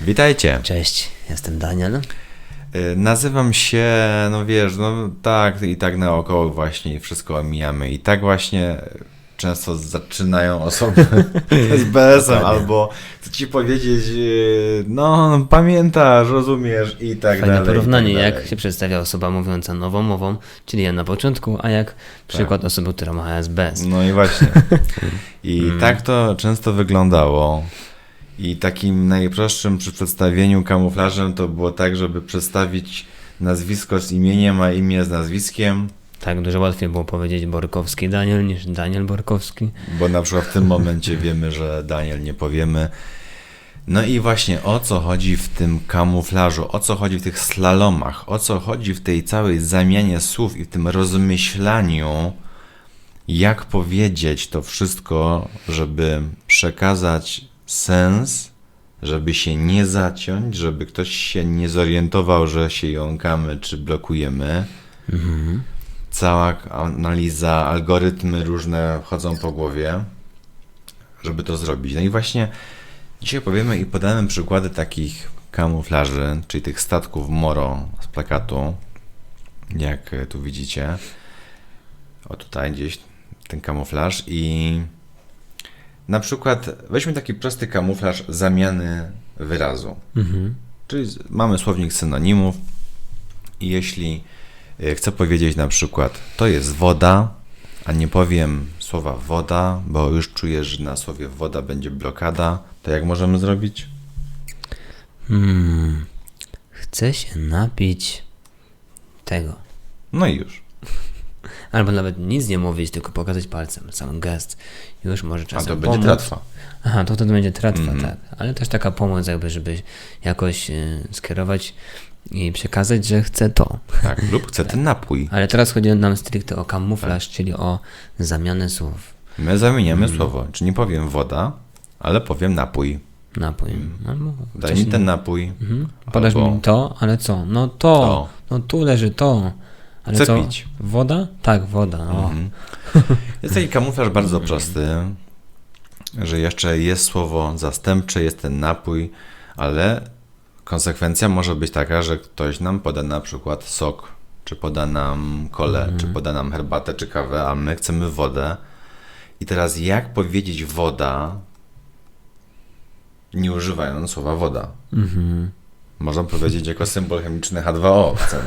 Witajcie. Cześć, jestem Daniel. Y, Nazywam się, no wiesz, no tak i tak naokoło właśnie wszystko omijamy. I tak właśnie często zaczynają osoby z BS-em albo chcę ci powiedzieć, y, no pamiętasz, rozumiesz i tak Fajne dalej. porównanie, tak jak dalej. się przedstawia osoba mówiąca nową mową, czyli ja na początku, a jak przykład osoby, która ma ASBS. No i właśnie. I Mm. tak to często wyglądało. I takim najprostszym przy przedstawieniu kamuflażem to było tak, żeby przedstawić nazwisko z imieniem, a imię z nazwiskiem, Tak, dużo łatwiej było powiedzieć Borkowski Daniel niż Daniel Borkowski. bo na przykład w tym momencie wiemy, że Daniel nie powiemy. No i właśnie o co chodzi w tym kamuflażu, o co chodzi w tych slalomach, o co chodzi w tej całej zamianie słów i w tym rozmyślaniu, jak powiedzieć to wszystko, żeby przekazać sens, żeby się nie zaciąć, żeby ktoś się nie zorientował, że się jąkamy czy blokujemy. Cała analiza, algorytmy różne wchodzą po głowie, żeby to zrobić. No i właśnie dzisiaj powiemy i podamy przykłady takich kamuflaży, czyli tych statków Moro z plakatu, jak tu widzicie. O tutaj gdzieś ten kamuflaż i na przykład weźmy taki prosty kamuflaż zamiany wyrazu. Mhm. Czyli mamy słownik synonimów i jeśli y, chcę powiedzieć na przykład to jest woda, a nie powiem słowa woda, bo już czuję, że na słowie woda będzie blokada, to jak możemy zrobić? Hmm. Chcę się napić tego. No i już. Albo nawet nic nie mówić, tylko pokazać palcem, sam gest. Już może A czasem to będzie pomóc. tratwa. Aha, to wtedy będzie tratwa, Mhm. tak. Ale też taka pomoc, jakby, żeby jakoś y, skierować i przekazać, że chcę to. Tak, lub chcę ten napój. Ale teraz chodzi nam stricte o kamuflaż, czyli o zamianę słów. My zamieniamy Mhm. słowo, czy nie powiem woda, ale powiem napój. Napój. Albo Daj mi ten napój. Mhm. Podasz albo- mi to, ale co? No to. To. No tu leży to. Ale Chcę co? pić. Woda? Tak, woda. Mhm. Jest taki kamuflaż bardzo prosty, że jeszcze jest słowo zastępcze, jest ten napój, ale konsekwencja może być taka, że ktoś nam poda na przykład sok, czy poda nam kole, czy poda nam herbatę, czy kawę, a my chcemy wodę. I teraz jak powiedzieć woda, nie używając słowa woda? Mhm. Można powiedzieć jako symbol chemiczny H2O. Chcemy.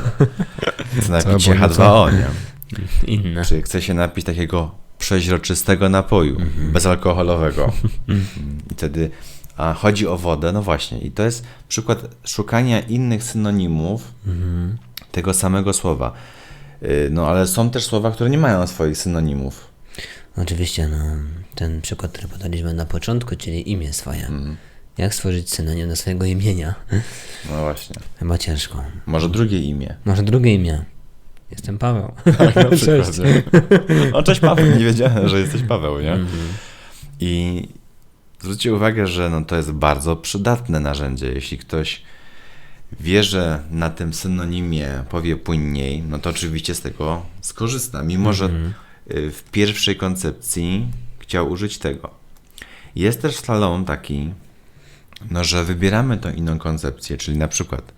Chcę napić się albo H2O, nie? Inne. Czy chce się napić takiego przeźroczystego napoju, bezalkoholowego. Mm, I wtedy, a chodzi o wodę, no właśnie. I to jest przykład szukania innych synonimów Mhm. tego samego słowa. Y, No ale są też słowa, które nie mają swoich synonimów. Oczywiście, no, ten przykład, który podaliśmy na początku, czyli imię swoje. Mhm. Jak stworzyć synonim do swojego imienia? No właśnie. Chyba ciężko. Może drugie imię. Może drugie imię. Jestem Paweł. Na przykład, nie? O, cześć Paweł, nie wiedziałem, że jesteś Paweł, nie? I zwróćcie uwagę, że no to jest bardzo przydatne narzędzie. Jeśli ktoś wie, że na tym synonimie powie płynniej, no to oczywiście z tego skorzysta, mimo że y, w pierwszej koncepcji chciał użyć tego. Jest też slalom taki, no, że wybieramy tą inną koncepcję, czyli na przykład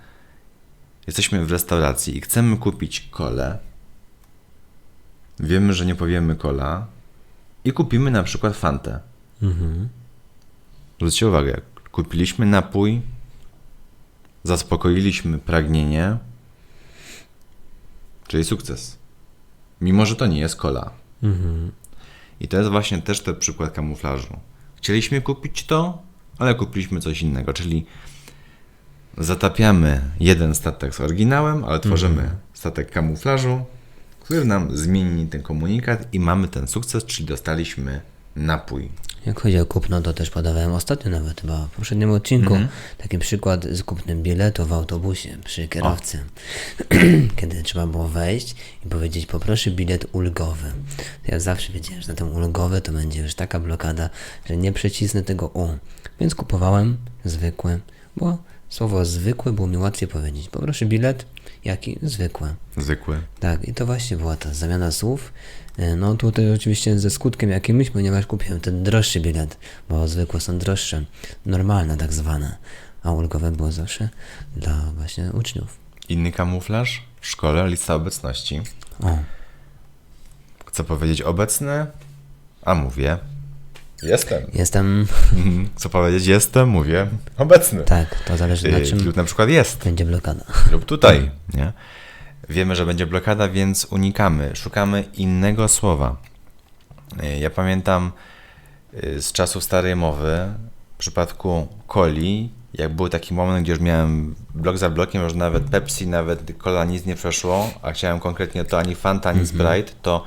jesteśmy w restauracji i chcemy kupić kolę, wiemy, że nie powiemy kola i kupimy na przykład fantę. Mhm. Zwróćcie uwagę, kupiliśmy napój, zaspokoiliśmy pragnienie, czyli sukces. Mimo, że to nie jest kola. Mhm. I to jest właśnie też ten przykład kamuflażu. Chcieliśmy kupić to, ale kupiliśmy coś innego, czyli zatapiamy jeden statek z oryginałem, ale tworzymy statek kamuflażu, który nam zmieni ten komunikat i mamy ten sukces, czyli dostaliśmy napój. Jak chodzi o kupno, to też podawałem ostatnio nawet chyba w poprzednim odcinku Mhm. taki przykład z kupnem biletu w autobusie przy kierowcy. Kiedy trzeba było wejść i powiedzieć poproszę bilet ulgowy. Ja zawsze wiedziałem, że na ten ulgowy to będzie już taka blokada, że nie przecisnę tego U. Więc kupowałem zwykły, bo słowo zwykły było mi łatwiej powiedzieć. Poproszę bilet, jaki? Zwykły. Zwykły. Tak, i to właśnie była ta zamiana słów. E, No tutaj oczywiście ze skutkiem jakimś, ponieważ kupiłem ten droższy bilet, bo zwykłe są droższe, normalne tak zwane. a ulgowe było zawsze dla właśnie uczniów. Inny kamuflaż w szkole, lista obecności. O, Chcę powiedzieć obecny, a mówię jestem. jestem, Mhm. Chcę powiedzieć jestem, mówię obecny. tak, to zależy na Y, czym Lub na przykład jest. będzie blokada. lub tutaj, nie? Wiemy, że będzie blokada, więc unikamy, szukamy innego słowa. Y, Ja pamiętam y, z czasów starej mowy, w przypadku coli, jak był taki moment, gdzie już miałem blok za blokiem, że nawet Pepsi, nawet cola nic nie przeszło, a chciałem konkretnie to ani Fanta, ani Sprite, to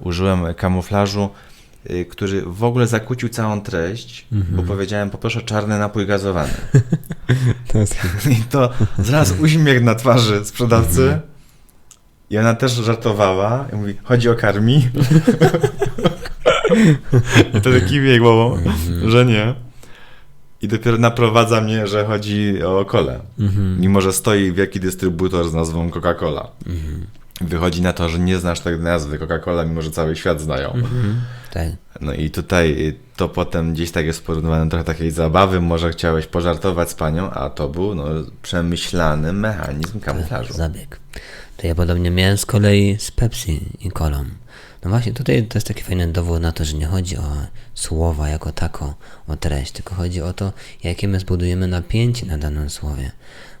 użyłem kamuflażu, który w ogóle zakłócił całą treść, bo powiedziałem poproszę czarny napój gazowany. To I to zaraz uśmiech na twarzy sprzedawcy. I ona też żartowała. I mówi, chodzi o karmi. I wtedy kiwie głową, że nie. I dopiero naprowadza mnie, że chodzi o kolę. Mimo, że stoi wielki dystrybutor z nazwą Coca-Cola. Wychodzi na to, że nie znasz tej nazwy Coca-Cola, mimo że cały świat znają. tak. No i tutaj y, to potem gdzieś tak jest porównywane trochę takiej zabawy, może chciałeś pożartować z panią, a to był no, przemyślany mechanizm kamuflażu. zabieg. To ja podobnie miałem z kolei z Pepsi i kolą. No właśnie, tutaj to jest taki fajny dowód na to, że nie chodzi o słowa jako tako, o treść, tylko chodzi o to, jakie my zbudujemy napięcie na danym słowie.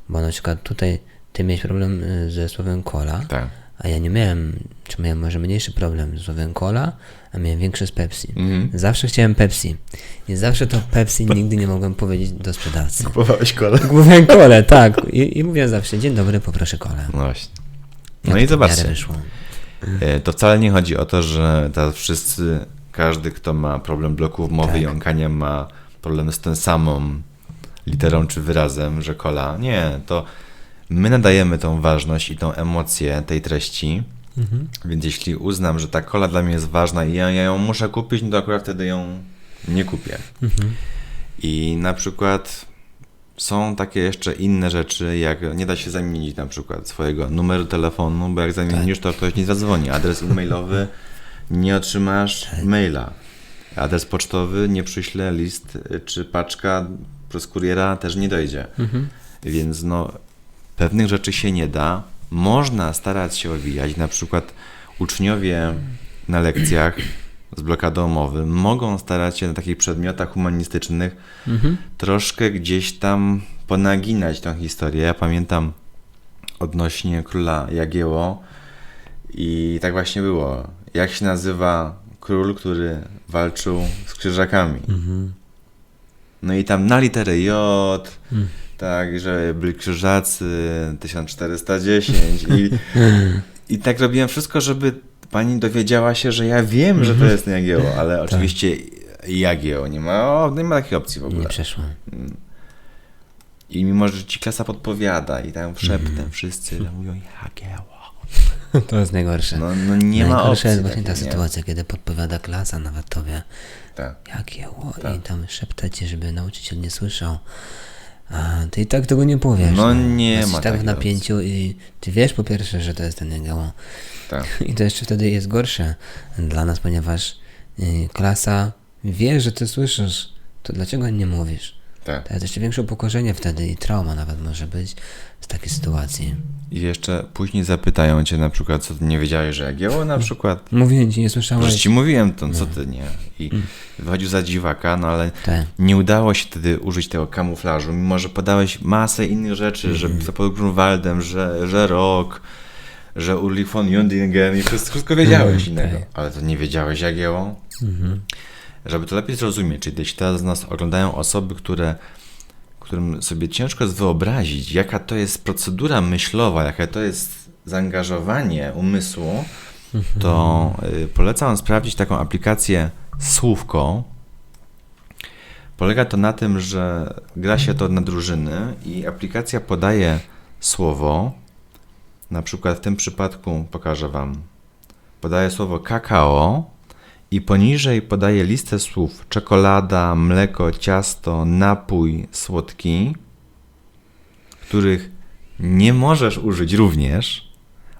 Bo na przykład tutaj ty miałeś problem y, ze słowem kola, Tak. A ja nie miałem, czy miałem może mniejszy problem z słowem cola, a miałem większy z Pepsi. Mhm. Zawsze chciałem Pepsi. I zawsze to Pepsi nigdy nie mogłem powiedzieć do sprzedawcy. Kupowałeś kolę? Mówiłem kole, tak. I, I mówię zawsze, dzień dobry, poproszę kole. No właśnie. Jak No i zobaczcie, wyszło. e, to wcale nie chodzi o to, że teraz wszyscy, każdy, kto ma problem bloków mowy Tak. jąkania ma problem z tą samą literą czy wyrazem, że kola. Nie, to my nadajemy tą ważność i tą emocję tej treści, Mhm. Więc jeśli uznam, że ta kola dla mnie jest ważna i ja, ja ją muszę kupić, no to akurat wtedy ją nie kupię. Mhm. I na przykład są takie jeszcze inne rzeczy, jak nie da się zamienić na przykład swojego numeru telefonu, bo jak zamienisz, to ktoś nie zadzwoni. Adres e-mailowy nie otrzymasz maila. Adres pocztowy nie przyśle list y, czy paczka przez kuriera też nie dojdzie. Więc no pewnych rzeczy się nie da. Można starać się owijać. Na przykład uczniowie na lekcjach z blokadą mowy mogą starać się na takich przedmiotach humanistycznych Mhm. troszkę gdzieś tam ponaginać tą historię. Ja pamiętam odnośnie króla Jagieło i tak właśnie było. Jak się nazywa król, który walczył z krzyżakami? No i tam na literę J, tak, że byli krzyżacy 1410 i, i tak robiłem wszystko, żeby pani dowiedziała się, że ja wiem, że to jest Jagieło, ale oczywiście Jagieło nie ma, o, nie ma takiej opcji w ogóle. Nie przeszło. I mimo, że ci klasa podpowiada i tam szeptem wszyscy mówią Jagieło. To jest najgorsze. No, no nie ma Najgorsze opcji. jest właśnie ta nie? sytuacja, kiedy podpowiada klasa nawet tobie, Tak. jak jeło, Tak. i tam szeptacie, żeby nauczyciel nie słyszał. A ty i tak tego nie powiesz. No nie Jesteś ma tak w napięciu i ty wiesz po pierwsze, że to jest ten jagieło. Tak. I to jeszcze wtedy jest gorsze dla nas, ponieważ y, klasa wie, że ty słyszysz, to dlaczego nie mówisz? Tak. To jest jeszcze większe upokorzenie wtedy i trauma nawet może być z takiej sytuacji. I jeszcze później zapytają cię na przykład, co ty nie wiedziałeś, że Jagieło na przykład? Mówiłem ci, nie Już słyszałeś? ci mówiłem to, co ty nie. I wychodził za dziwaka, no ale Tak. nie udało się wtedy użyć tego kamuflażu, mimo że podałeś masę innych rzeczy, że za pod Grunwaldem, że, że rok, że Ulrich von Jundingen i wszystko, wszystko wiedziałeś innego. tak. Ale to nie wiedziałeś Jagieło? Żeby to lepiej zrozumieć, czyli jeśli teraz nas oglądają osoby, które, którym sobie ciężko jest wyobrazić, jaka to jest procedura myślowa, jakie to jest zaangażowanie umysłu, to y, polecam sprawdzić taką aplikację Słówko. Polega to na tym, że gra się to na drużyny i aplikacja podaje słowo. Na przykład w tym przypadku pokażę Wam. Podaje słowo kakao i poniżej podaje listę słów czekolada, mleko, ciasto, napój słodki, których nie możesz użyć również,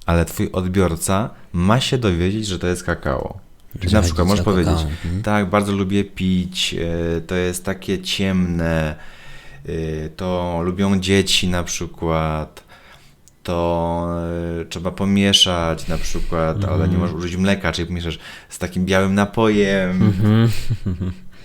ale twój odbiorca ma się dowiedzieć, że to jest kakao. Czyli na przykład możesz kakao, powiedzieć, mhm. tak, bardzo lubię pić, e, to jest takie ciemne, y, to lubią dzieci na przykład, to y, trzeba pomieszać na przykład, Mhm. ale nie możesz użyć mleka, czyli pomieszasz z takim białym napojem. Mhm.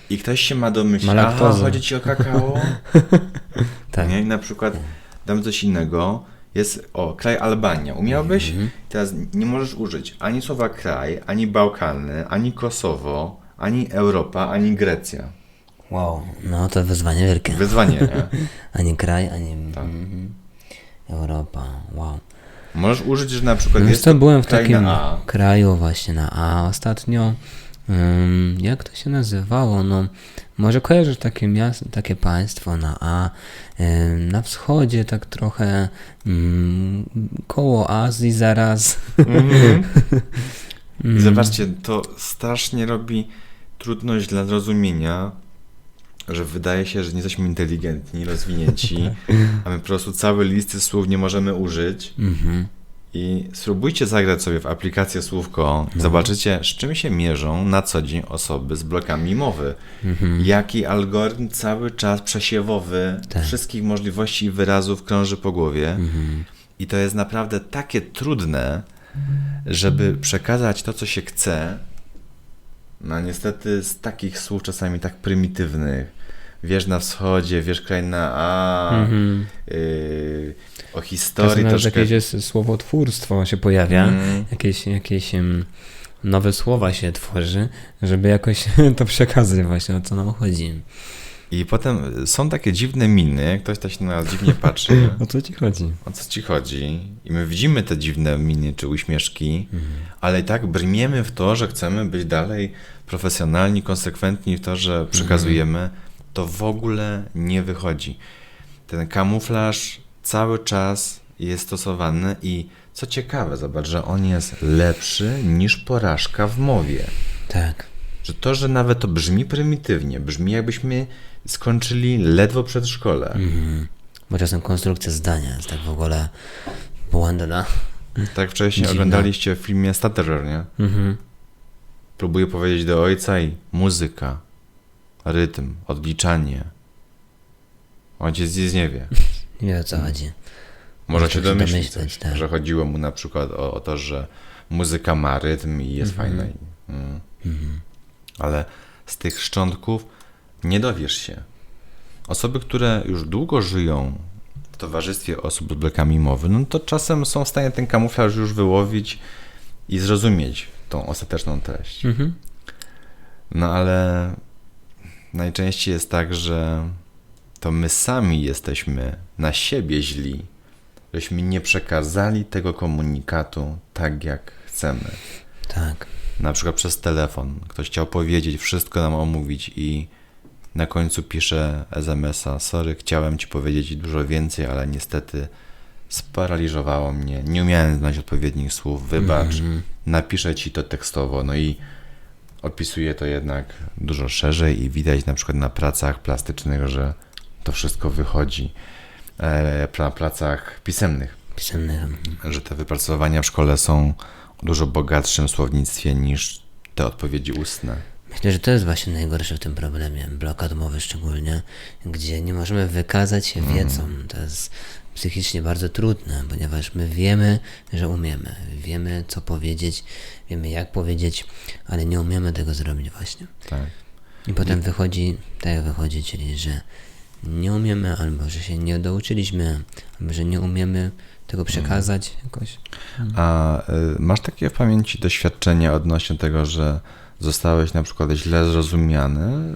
I ktoś się ma domyślić, aha, chodzi ci o kakao? Tak. Nie? I na przykład damy coś innego. Jest, o, kraj Albania. Umiałbyś? Mhm. Teraz nie możesz użyć ani słowa kraj, ani Bałkany, ani Kosowo, ani Europa, ani Grecja. Wow, no to wyzwanie wielkie. Wyzwanie, nie? Ani kraj, ani Tak. Europa, wow. Możesz użyć, że na przykład Wiesz jest co, byłem w takim A. kraju właśnie na A ostatnio. Ym, jak to się nazywało? No, może kojarzysz takie miasto, takie państwo na A, ym, na wschodzie tak trochę ym, koło Azji zaraz. Mhm. Mm. I zobaczcie, to strasznie robi trudność dla zrozumienia, że wydaje się, że nie jesteśmy inteligentni, rozwinięci, a my po prostu całe listy słów nie możemy użyć. Mhm. I spróbujcie zagrać sobie w aplikację Słówko. No. Zobaczycie, z czym się mierzą na co dzień osoby z blokami mowy. Mhm. Jaki algorytm cały czas przesiewowy Tak. wszystkich możliwości i wyrazów krąży po głowie. Mhm. I to jest naprawdę takie trudne, żeby przekazać to, co się chce. No niestety z takich słów czasami tak prymitywnych. Wiesz na wschodzie, wiesz kraj na A, Mhm. yy, o Czasem historii nawet troszkę. jakieś jest słowotwórstwo się pojawia, Mm. jakieś, jakieś nowe słowa się tworzy, żeby jakoś to przekazać właśnie, o co nam chodzi. I potem są takie dziwne miny, ktoś tak się na nas dziwnie patrzy, O co ci chodzi? o co ci chodzi. I my widzimy te dziwne miny czy uśmieszki, ale i tak brniemy w to, że chcemy być dalej profesjonalni, konsekwentni w to, że przekazujemy. To w ogóle nie wychodzi. Ten kamuflaż cały czas jest stosowany i co ciekawe, zobacz, że on jest lepszy niż porażka w mowie. Tak. Że to, że nawet to brzmi prymitywnie, brzmi jakbyśmy skończyli ledwo przedszkole. Mhm. Bo czasem konstrukcja zdania jest tak w ogóle błędna. Tak wcześniej oglądaliście w filmie Stutterer, nie? Mhm. Próbuję powiedzieć do ojca i muzyka, rytm, odliczanie. Ojciec nic nie wie. Nie wiem o co chodzi. Może się domyślić, domyśleć, coś, tak. że chodziło mu na przykład o, o to, że muzyka ma rytm i jest Mhm. fajna. i- Mm. Mhm. Ale z tych szczątków nie dowiesz się. Osoby, które już długo żyją w towarzystwie osób z blokami mowy, no to czasem są w stanie ten kamuflaż już wyłowić i zrozumieć tą ostateczną treść. Mhm. No ale najczęściej jest tak, że to my sami jesteśmy na siebie źli, żeśmy nie przekazali tego komunikatu tak, jak chcemy. Tak. Na przykład przez telefon. Ktoś chciał powiedzieć, wszystko nam omówić i na końcu pisze SMS-a. Sorry, chciałem ci powiedzieć dużo więcej, ale niestety sparaliżowało mnie. Nie umiałem znaleźć odpowiednich słów. Wybacz, Mhm. napiszę ci to tekstowo. No i opisuję to jednak dużo szerzej i widać na przykład na pracach plastycznych, że to wszystko wychodzi. E, na pracach pisemnych Pisemny. że te wypracowania w szkole są dużo bogatszym słownictwie niż te odpowiedzi ustne. Myślę, że to jest właśnie najgorsze w tym problemie, blokad mowy szczególnie, gdzie nie możemy wykazać się wiedzą. To jest psychicznie bardzo trudne, ponieważ my wiemy, że umiemy, wiemy co powiedzieć, wiemy jak powiedzieć, ale nie umiemy tego zrobić właśnie. Tak. I potem wychodzi, tak jak wychodzi, czyli że nie umiemy, albo że się nie douczyliśmy, albo że nie umiemy tego przekazać jakoś. A y, masz takie w pamięci doświadczenia odnośnie tego, że zostałeś na przykład źle zrozumiany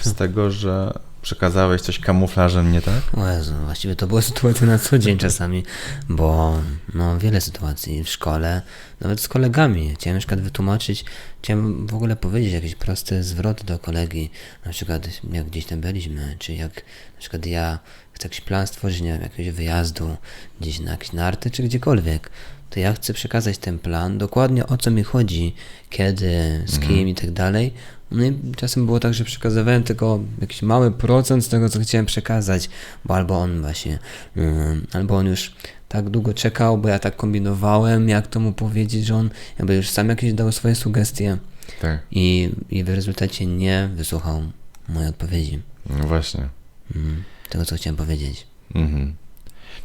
z tego, że przekazałeś coś kamuflażem nie tak? O Jezu, właściwie to były sytuacje na co dzień czasami, bo no wiele sytuacji w szkole, nawet z kolegami. Chciałem na przykład wytłumaczyć, chciałem w ogóle powiedzieć jakiś prosty zwrot do kolegi, na przykład jak gdzieś tam byliśmy, czy jak na przykład ja chcę jakiś plan stworzyć, nie wiem, jakiegoś wyjazdu gdzieś na jakieś narty, czy gdziekolwiek, to ja chcę przekazać ten plan, dokładnie o co mi chodzi, kiedy, z kim i tak dalej. No i czasem było tak, że przekazywałem tylko jakiś mały procent z tego, co chciałem przekazać, bo albo on właśnie, ym, albo on już tak długo czekał, bo ja tak kombinowałem, jak to mu powiedzieć, że on jakby już sam jakieś dał swoje sugestie Tak. i, i w rezultacie nie wysłuchał mojej odpowiedzi. No właśnie. Mm. tego, co chciałem powiedzieć. Mhm.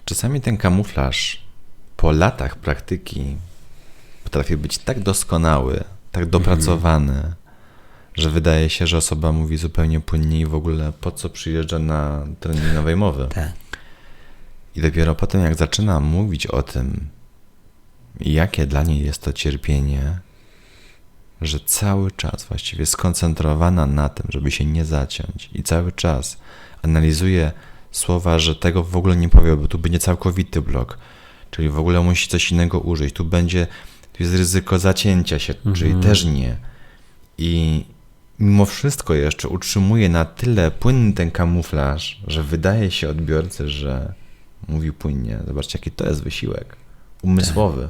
Czasami ten kamuflaż po latach praktyki potrafi być tak doskonały, tak dopracowany, że wydaje się, że osoba mówi zupełnie płynnie i w ogóle po co przyjeżdża na trening nowej mowy. Tak. I dopiero potem, jak zaczyna mówić o tym, jakie dla niej jest to cierpienie, że cały czas właściwie skoncentrowana na tym, żeby się nie zaciąć i cały czas analizuje słowa, że tego w ogóle nie powie, bo tu będzie całkowity blok, czyli w ogóle musi coś innego użyć, tu będzie, tu jest ryzyko zacięcia się, czyli też nie. I mimo wszystko jeszcze utrzymuje na tyle płynny ten kamuflaż, że wydaje się odbiorcy, że mówi płynnie. Zobaczcie, jaki to jest wysiłek umysłowy.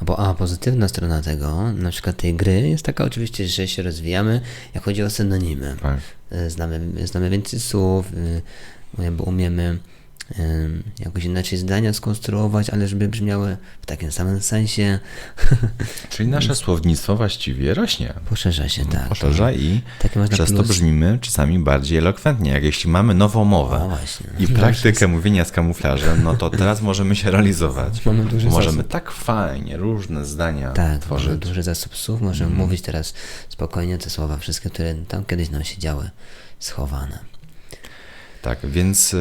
A, po, a pozytywna strona tego, na przykład tej gry, jest taka oczywiście, że się rozwijamy, jak chodzi o synonimy. Tak. Znamy, znamy więcej słów, y, jakby umiemy jakoś inaczej zdania skonstruować, ale żeby brzmiały w takim samym sensie. Czyli nasze słownictwo właściwie rośnie. Poszerza się, tak. Poszerza i przez to plus. brzmimy czasami bardziej elokwentnie. Jak jeśli mamy nową mowę i praktykę mówienia z kamuflażem, no to teraz możemy się realizować. Mamy duży Możemy zasób. tak fajnie różne zdania Tak, mamy tworzyć. Mhm. duży zasób słów, możemy mówić teraz spokojnie te słowa, wszystkie, które tam kiedyś nam się działy, schowane. Tak, więc ym,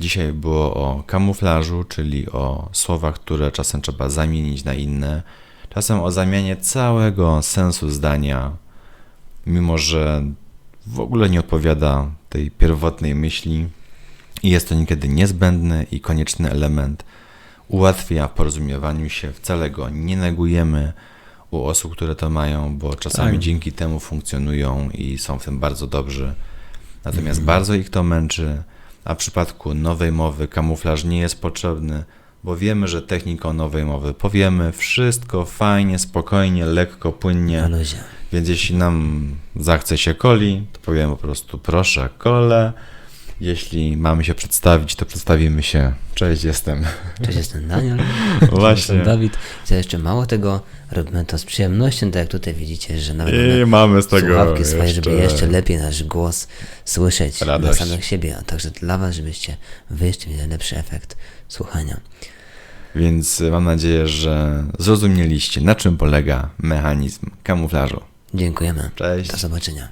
dzisiaj było o kamuflażu, czyli o słowach, które czasem trzeba zamienić na inne, czasem o zamianie całego sensu zdania, mimo że w ogóle nie odpowiada tej pierwotnej myśli i jest to niekiedy niezbędny i konieczny element. Ułatwia porozumiewaniu się, wcale go nie negujemy u osób, które to mają, bo czasami Tak. dzięki temu funkcjonują i są w tym bardzo dobrzy. Natomiast bardzo ich to męczy, a w przypadku nowej mowy kamuflaż nie jest potrzebny, bo wiemy, że techniką nowej mowy powiemy wszystko fajnie, spokojnie, lekko, płynnie. Więc jeśli nam zachce się coli, to powiemy po prostu proszę kole. Jeśli mamy się przedstawić, to przedstawimy się. Cześć, jestem. Cześć, jestem Daniel. Właśnie. Jestem Dawid. Co jeszcze mało tego, robimy to z przyjemnością, tak jak tutaj widzicie, że nawet I mamy z tego słuchawki swoje, żeby jeszcze- jeszcze lepiej nasz głos słyszeć Radość. dla samych siebie, a także dla was, żebyście wy jeszcze mieli lepszy efekt słuchania. Więc mam nadzieję, że zrozumieliście, na czym polega mechanizm kamuflażu. Dziękujemy. Cześć. Do zobaczenia.